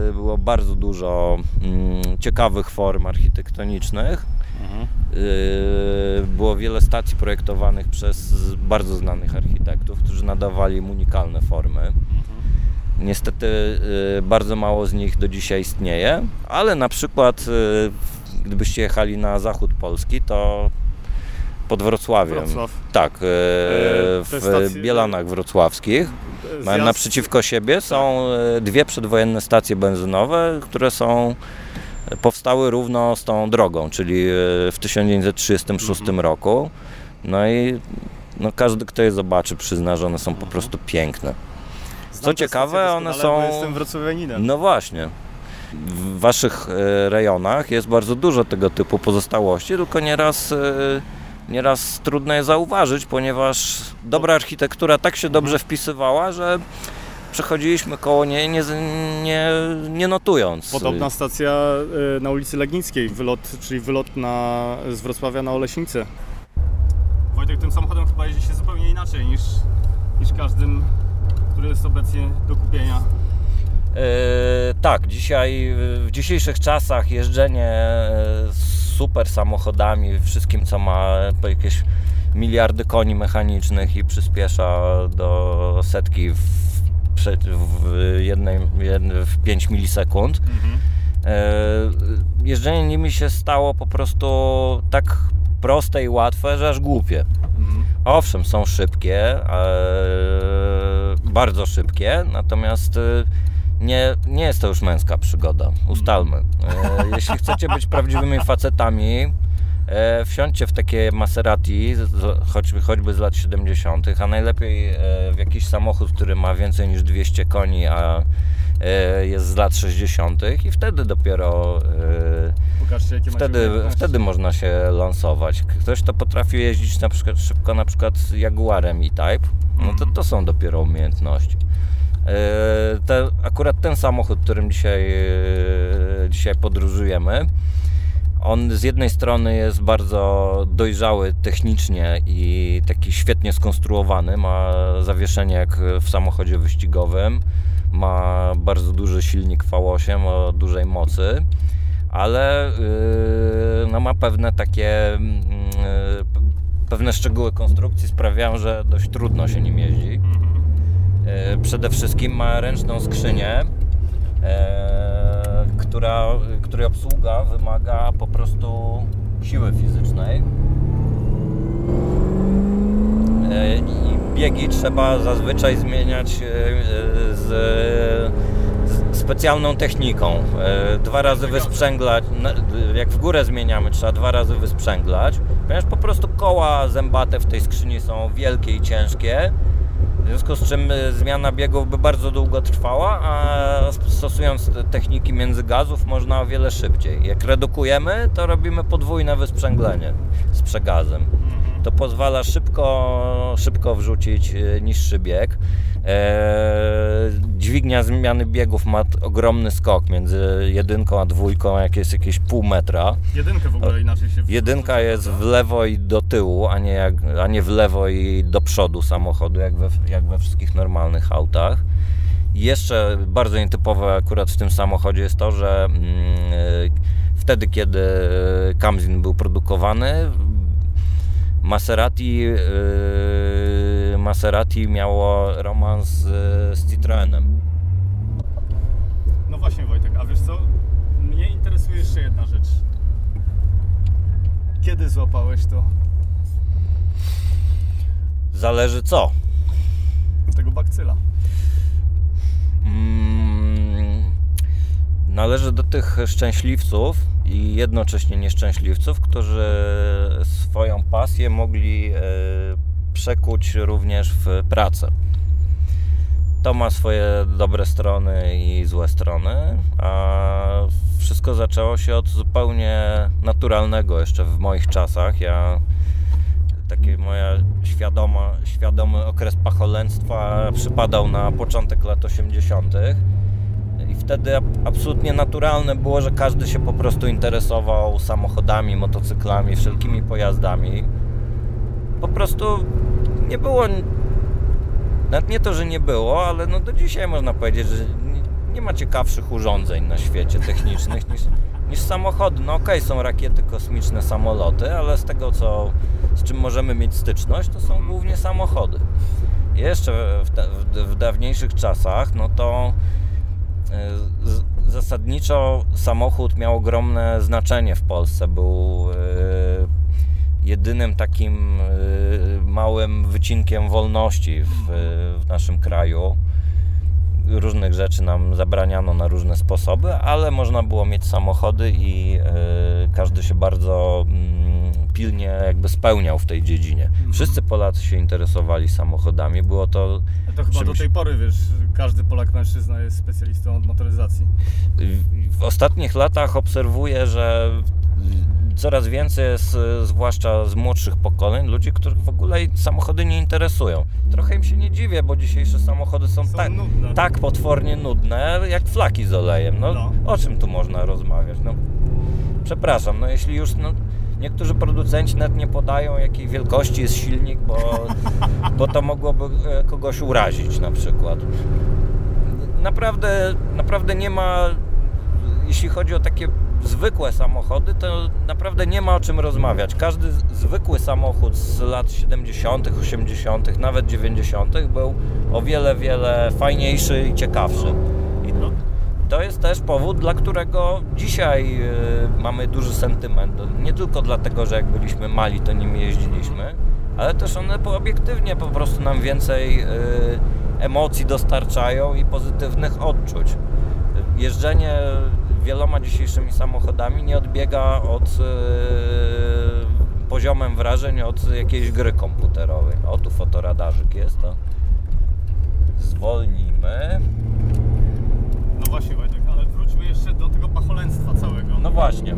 y, było bardzo dużo mm, ciekawych form architektonicznych. Mhm. Y, było wiele stacji projektowanych przez bardzo znanych architektów, którzy nadawali im unikalne formy. Mhm. Niestety bardzo mało z nich do dzisiaj istnieje, ale na przykład gdybyście jechali na zachód Polski, to pod Wrocławiem. Wrocław. Tak, e, w stacje... Bielanach Wrocławskich. Mają naprzeciwko siebie są e, dwie przedwojenne stacje benzynowe, które są powstały równo z tą drogą, czyli e, w 1936 mhm. roku. No i no każdy, kto je zobaczy, przyzna, że one są po mhm. prostu piękne. Co ciekawe, one są. Jestem wrocławianinem. No właśnie w waszych e, rejonach jest bardzo dużo tego typu pozostałości, tylko nieraz, e, nieraz trudno je zauważyć, ponieważ dobra architektura tak się dobrze wpisywała, że przechodziliśmy koło niej nie, nie, nie notując. Podobna stacja e, na ulicy Legnickiej, wylot, czyli wylot na, z Wrocławia na Olesińce. Wojtek, tym samochodem chyba jeździ się zupełnie inaczej niż, niż każdym, który jest obecnie do kupienia. E, tak, dzisiaj w dzisiejszych czasach jeżdżenie e, super samochodami, wszystkim co ma jakieś miliardy koni mechanicznych i przyspiesza do setki w, w, jednej, w 5 milisekund. Mhm. E, jeżdżenie nimi się stało po prostu tak proste i łatwe, że aż głupie. Mhm. Owszem, są szybkie, bardzo szybkie, natomiast nie, nie jest to już męska przygoda, ustalmy. E, jeśli chcecie być prawdziwymi facetami, e, wsiądźcie w takie Maserati, choćby, choćby z lat 70., a najlepiej e, w jakiś samochód, który ma więcej niż 200 koni, a jest z lat 60. i wtedy dopiero Pokażcie, wtedy, wtedy można się lansować. Ktoś, kto potrafi jeździć na przykład szybko, na przykład Jaguarem E-Type, no to mhm. to są dopiero umiejętności. E, te, akurat ten samochód, którym dzisiaj, e, dzisiaj podróżujemy, on z jednej strony jest bardzo dojrzały technicznie i taki świetnie skonstruowany, ma zawieszenie jak w samochodzie wyścigowym, ma bardzo duży silnik V8 o dużej mocy, ale yy, no ma pewne takie yy, pewne szczegóły konstrukcji sprawiają, że dość trudno się nim jeździ. E, przede wszystkim ma ręczną skrzynię, e, która, której obsługa wymaga po prostu siły fizycznej. E, I biegi trzeba zazwyczaj zmieniać z, z specjalną techniką. Dwa razy wysprzęglać, jak w górę zmieniamy, trzeba dwa razy wysprzęglać, ponieważ po prostu koła zębate w tej skrzyni są wielkie i ciężkie w związku z czym e, zmiana biegów by bardzo długo trwała, a stosując techniki międzygazów można o wiele szybciej. Jak redukujemy, to robimy podwójne wysprzęglenie z przegazem. To pozwala szybko, szybko wrzucić e, niższy bieg. Eee, dźwignia zmiany biegów ma ogromny skok między jedynką a dwójką, jak jest jakieś pół metra. Jedynka w ogóle inaczej się Jedynka jest w lewo i do tyłu, a nie, jak, a nie w lewo i do przodu samochodu, jak we, jak we wszystkich normalnych autach. Jeszcze bardzo nietypowe akurat w tym samochodzie jest to, że mm, wtedy, kiedy Kamzin był produkowany, Maserati, yy, Maserati miało romans z, z Citroenem. No właśnie Wojtek, a wiesz co? Mnie interesuje jeszcze jedna rzecz. Kiedy złapałeś to? Zależy co? Tego bakcyla. Mm, należy do tych szczęśliwców, i jednocześnie nieszczęśliwców, którzy swoją pasję mogli e, przekuć również w pracę. to ma swoje dobre strony i złe strony, a wszystko zaczęło się od zupełnie naturalnego jeszcze w moich czasach. Ja taki moja świadoma, świadomy okres pacholęctwa przypadał na początek lat 80. I wtedy absolutnie naturalne było, że każdy się po prostu interesował samochodami, motocyklami, wszelkimi pojazdami. Po prostu nie było nawet nie to, że nie było, ale no do dzisiaj można powiedzieć, że nie, ma ciekawszych urządzeń na świecie technicznych niż, niż samochody. No okej, okay, są rakiety kosmiczne, samoloty, ale z tego, co, z czym możemy mieć styczność, to są głównie samochody. Jeszcze w, w, w dawniejszych czasach, no to zasadniczo samochód miał ogromne znaczenie w Polsce. Był yy, jedynym takim y, małym wycinkiem wolności w, w naszym kraju. Różnych rzeczy nam zabraniano na różne sposoby, ale można było mieć samochody i każdy się bardzo mm, pilnie jakby spełniał w tej dziedzinie. Mhm. Wszyscy Polacy się interesowali samochodami, było to... To chyba czymś... do tej pory, wiesz, każdy Polak mężczyzna jest specjalistą od motoryzacji. W ostatnich latach obserwuję, że coraz więcej jest, zwłaszcza z młodszych pokoleń, ludzi, których w ogóle samochody nie interesują. Trochę im się nie dziwię, bo dzisiejsze samochody są, są tak, tak potwornie nudne, jak flaki z olejem. No, no, O czym tu można rozmawiać? No, przepraszam, no jeśli już... No, Niektórzy producenci nawet nie podają, jakiej wielkości jest silnik, bo, bo to mogłoby e, kogoś urazić na przykład. Naprawdę, naprawdę nie ma, jeśli chodzi o takie zwykłe samochody, to naprawdę nie ma o czym rozmawiać. Każdy zwykły samochód z lat 70., 80., nawet 90. był o wiele, wiele fajniejszy i ciekawszy. I to jest też powód, dla którego dzisiaj y, mamy duży sentyment. Nie tylko dlatego, że jak byliśmy mali, to nimi jeździliśmy, ale też one obiektywnie po prostu nam więcej y, emocji dostarczają i pozytywnych odczuć. Jeżdżenie wieloma dzisiejszymi samochodami nie odbiega od yy, poziomem wrażeń od jakiejś gry komputerowej. O, tu fotoradarzyk jest, to zwolnimy. Właśnie Wojtek, ale wróćmy jeszcze do tego pacholęctwa całego. No właśnie.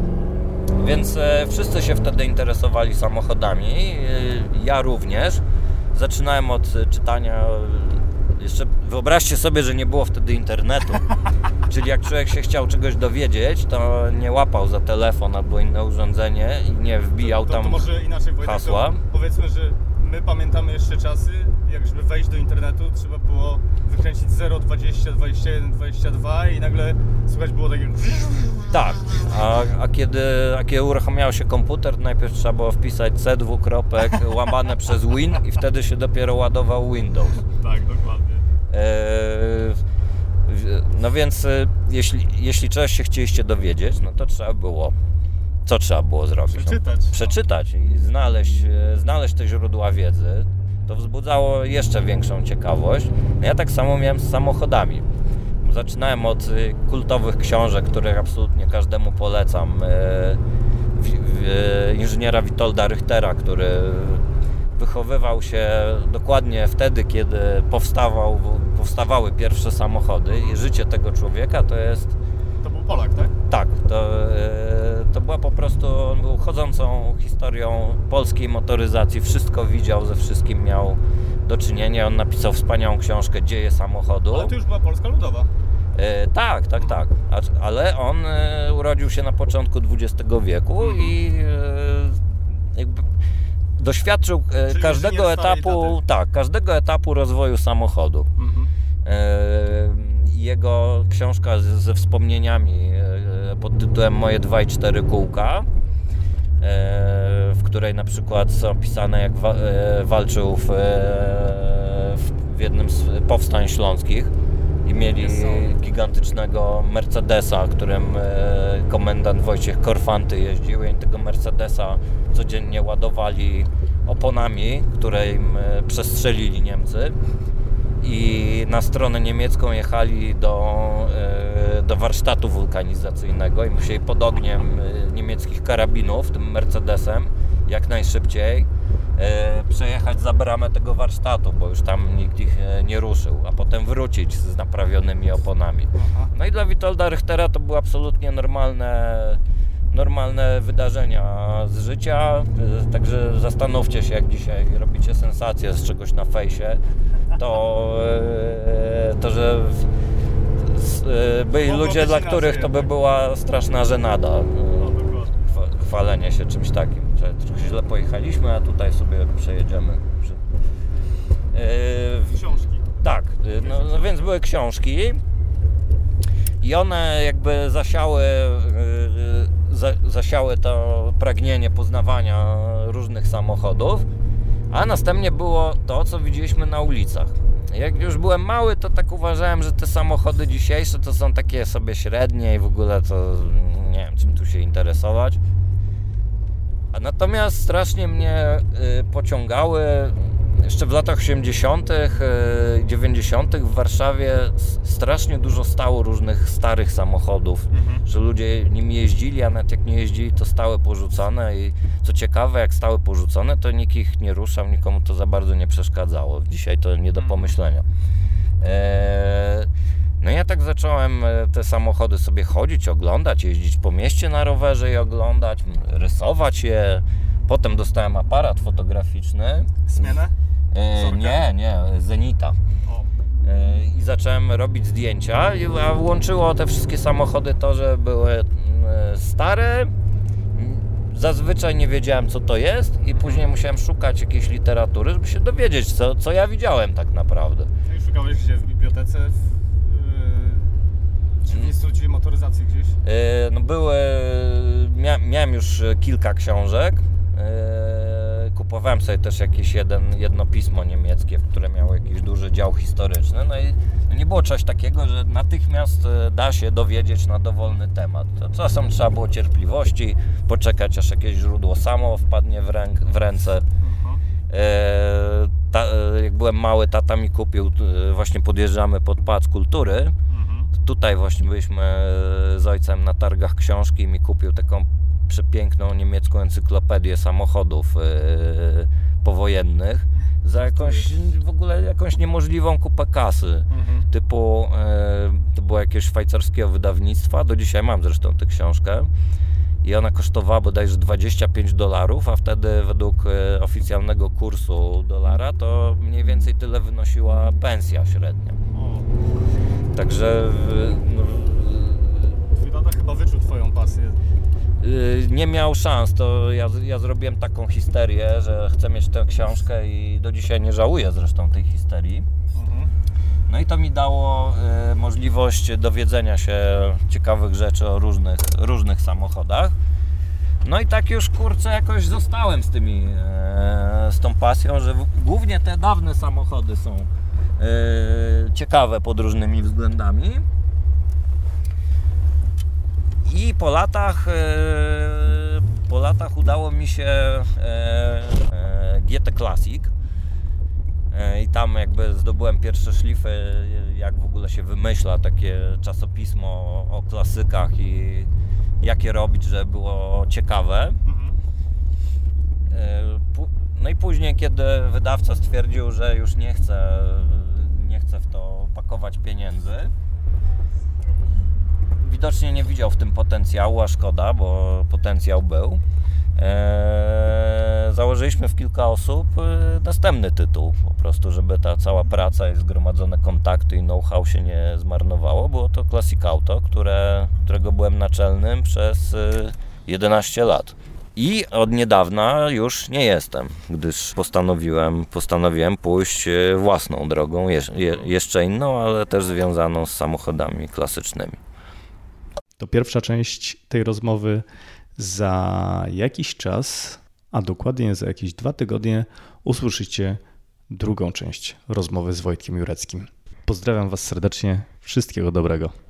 Więc e, wszyscy się wtedy interesowali samochodami, e, ja również. Zaczynałem od czytania jeszcze wyobraźcie sobie, że nie było wtedy internetu. Czyli jak człowiek się chciał czegoś dowiedzieć, to nie łapał za telefon albo inne urządzenie i nie wbijał to, to, to tam może inaczej, Wojtek, hasła. powiedzmy, że my pamiętamy jeszcze czasy, jak żeby wejść do internetu, trzeba było wykręcić 0, 20, 21, 22 i nagle słychać było takie... Tak, a, a, kiedy, a kiedy uruchamiał się komputer, najpierw trzeba było wpisać C dwukropek łamane przez Win i wtedy się dopiero ładował Windows. Tak, dokładnie. E, no więc e, jeśli, jeśli czegoś się chcieliście dowiedzieć, no to trzeba było co trzeba było zrobić? Przeczytać. No, przeczytać i znaleźć, e, znaleźć te źródła wiedzy. To wzbudzało jeszcze większą ciekawość. No ja tak samo miałem z samochodami. Zaczynałem od kultowych książek, których absolutnie każdemu polecam. Inżyniera Witolda Richtera, który wychowywał się dokładnie wtedy, kiedy powstawał, powstawały pierwsze samochody i życie tego człowieka to jest... Polak, tak? Tak, to, e, to była po prostu, on był chodzącą historią polskiej motoryzacji, wszystko widział, ze wszystkim miał do czynienia. On napisał wspaniałą książkę Dzieje samochodu. Ale to już była Polska Ludowa. E, tak, tak, tak. ale on e, urodził się na początku XX wieku mhm. i e, jakby doświadczył e, Czyli każdego etapu, tak, każdego etapu rozwoju samochodu. Mhm. E, jego książka ze wspomnieniami e, pod tytułem Moje 2,4 kółka, w której na przykład są opisane jak walczył w, w jednym z powstań śląskich i mieli gigantycznego Mercedesa, którym komendant Wojciech Korfanty jeździł. I tego Mercedesa codziennie ładowali oponami, które im e, przestrzelili Niemcy i na stronę niemiecką jechali do, e, do warsztatu wulkanizacyjnego i musieli pod ogniem e, niemieckich karabinów, tym Mercedesem, jak najszybciej e, przejechać za bramę tego warsztatu, bo już tam nikt ich nie ruszył, a potem wrócić z naprawionymi oponami. No i dla Witolda Richtera to było absolutnie normalne normalne wydarzenia z życia, e, także zastanówcie się, jak dzisiaj robicie sensację z czegoś na fejsie, to, to że byli ludzie, dla których to by była straszna żenada chwalenie się czymś takim. Trochę źle pojechaliśmy, a tutaj sobie przejedziemy. Książki. Tak, no, no, więc były książki i one jakby zasiały, za, zasiały to pragnienie poznawania różnych samochodów, a następnie było to, co widzieliśmy na ulicach. Jak już byłem mały, to tak uważałem, że te samochody dzisiejsze to są takie sobie średnie i w ogóle to nie wiem, czym tu się interesować. Natomiast strasznie mnie y, pociągały jeszcze w latach 80., 90. Y, w Warszawie strasznie dużo stało różnych starych samochodów, mhm. że ludzie nimi jeździli, a nawet jak nie jeździli, to stały porzucone i co ciekawe, jak stały porzucone, to nikt ich nie ruszał, nikomu to za bardzo nie przeszkadzało. Dzisiaj to nie do mhm. pomyślenia. Eee, no ja tak zacząłem e, te samochody sobie chodzić, oglądać, jeździć po mieście na rowerze i oglądać, rysować je. Potem dostałem aparat fotograficzny. Zmianę? E, nie, nie, Zenita. E, I zacząłem robić zdjęcia, a łączyło te wszystkie samochody to, że były stare. Zazwyczaj nie wiedziałem, co to jest, i później musiałem szukać jakiejś literatury, żeby się dowiedzieć, co, co ja widziałem tak naprawdę. I szukałeś gdzie? W bibliotece? Czy w Instytucie Motoryzacji gdzieś? E, no były, mia, miałem już kilka książek. E, kupowałem sobie też jakieś jeden, jedno pismo niemieckie, w które miało jakiś duży dział historyczny. No i nie było czegoś takiego, że natychmiast e, da się dowiedzieć na dowolny temat. Czasem trzeba było cierpliwości, poczekać aż jakieś źródło samo wpadnie w, ręk, w ręce. Mhm. ta, jak byłem mały, tata mi kupił, właśnie podjeżdżamy pod Pałac Kultury tutaj właśnie byliśmy z ojcem na targach książki i mi kupił taką przepiękną niemiecką encyklopedię samochodów yy, powojennych za jakąś w ogóle jakąś niemożliwą kupę kasy. Mhm. Typu yy, to było jakiegoś szwajcarskiego wydawnictwa, do dzisiaj mam zresztą tę książkę i ona kosztowała bodajże 25 dolarów, a wtedy według yy, oficjalnego kursu dolara to mniej więcej tyle wynosiła pensja średnia. Także. No, Twój tata chyba wyczuł Twoją pasję. Y, nie miał szans, to ja, ja zrobiłem taką histerię, że chcę mieć tę książkę i do dzisiaj nie żałuję zresztą tej histerii. Mhm. No i to mi dało y, możliwość dowiedzenia się ciekawych rzeczy o różnych, różnych samochodach. No i tak już kurczę jakoś zostałem z tymi, e, z tą pasją, że w, głównie te dawne samochody są ciekawe pod różnymi względami. I po latach, e, po latach udało mi się e, GT Classic. I tam jakby zdobyłem pierwsze szlify, jak w ogóle się wymyśla takie czasopismo o klasykach i jakie robić, żeby było ciekawe. Mhm. No i później, kiedy wydawca stwierdził, że już nie chce chce w to pakować pieniędzy. Widocznie nie widział w tym potencjału, a szkoda, bo potencjał był. Eee, założyliśmy w kilka osób e, następny tytuł, po prostu, żeby ta cała praca i zgromadzone kontakty i know-how się nie zmarnowało. Było to Classic Auto, które, którego byłem naczelnym przez 11 e, lat. I od niedawna już nie jestem, gdyż postanowiłem, postanowiłem pójść e, własną drogą, je, jeszcze inną, ale też związaną z samochodami klasycznymi. To pierwsza część tej rozmowy za jakiś czas, a dokładnie za jakieś dwa tygodnie, usłyszycie drugą część rozmowy z Wojtkiem Jureckim. Pozdrawiam Was serdecznie, wszystkiego dobrego.